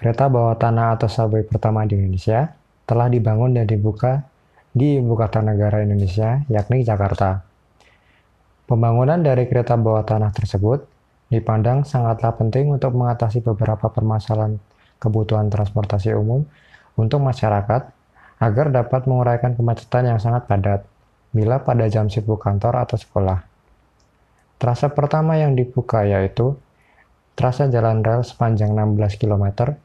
Kereta bawah tanah atau subway pertama di Indonesia telah dibangun dan dibuka di ibu kota negara Indonesia, yakni Jakarta. Pembangunan dari kereta bawah tanah tersebut dipandang sangatlah penting untuk mengatasi beberapa permasalahan kebutuhan transportasi umum untuk masyarakat agar dapat menguraikan kemacetan yang sangat padat bila pada jam sibuk kantor atau sekolah. Trase pertama yang dibuka yaitu trase jalan rel sepanjang 16 km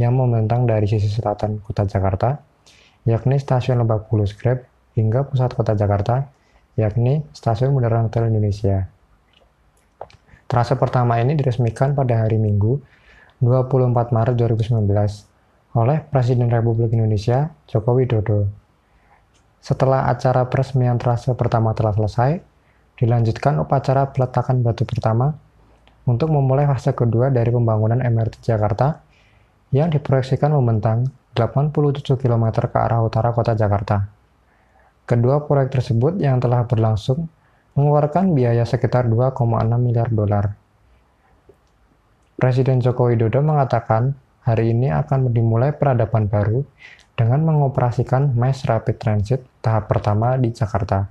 yang membentang dari sisi selatan kota Jakarta, yakni stasiun Lebak Bulus Grab hingga pusat kota Jakarta, yakni stasiun Bundaran Hotel Indonesia. Trase pertama ini diresmikan pada hari Minggu 24 Maret 2019 oleh Presiden Republik Indonesia Joko Widodo. Setelah acara peresmian trase pertama telah selesai, dilanjutkan upacara peletakan batu pertama untuk memulai fase kedua dari pembangunan MRT Jakarta yang diproyeksikan membentang 87 km ke arah utara kota Jakarta. Kedua proyek tersebut yang telah berlangsung mengeluarkan biaya sekitar 2,6 miliar dolar. Presiden Joko Widodo mengatakan hari ini akan dimulai peradaban baru dengan mengoperasikan Mass Rapid Transit tahap pertama di Jakarta.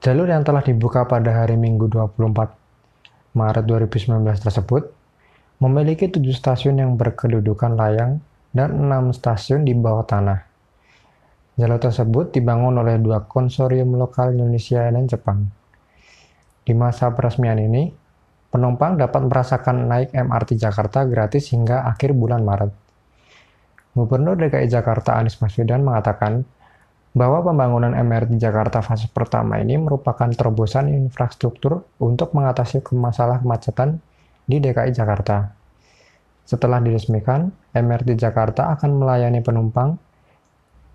Jalur yang telah dibuka pada hari Minggu 24 Maret 2019 tersebut memiliki tujuh stasiun yang berkedudukan layang dan enam stasiun di bawah tanah. Jalur tersebut dibangun oleh dua konsorium lokal Indonesia dan Jepang. Di masa peresmian ini, penumpang dapat merasakan naik MRT Jakarta gratis hingga akhir bulan Maret. Gubernur DKI Jakarta Anies Baswedan mengatakan bahwa pembangunan MRT Jakarta fase pertama ini merupakan terobosan infrastruktur untuk mengatasi masalah kemacetan di DKI Jakarta. Setelah diresmikan, MRT Jakarta akan melayani penumpang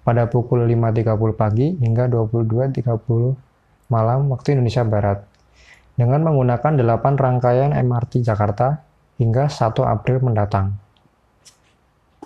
pada pukul 5.30 pagi hingga 22.30 malam waktu Indonesia Barat dengan menggunakan 8 rangkaian MRT Jakarta hingga 1 April mendatang.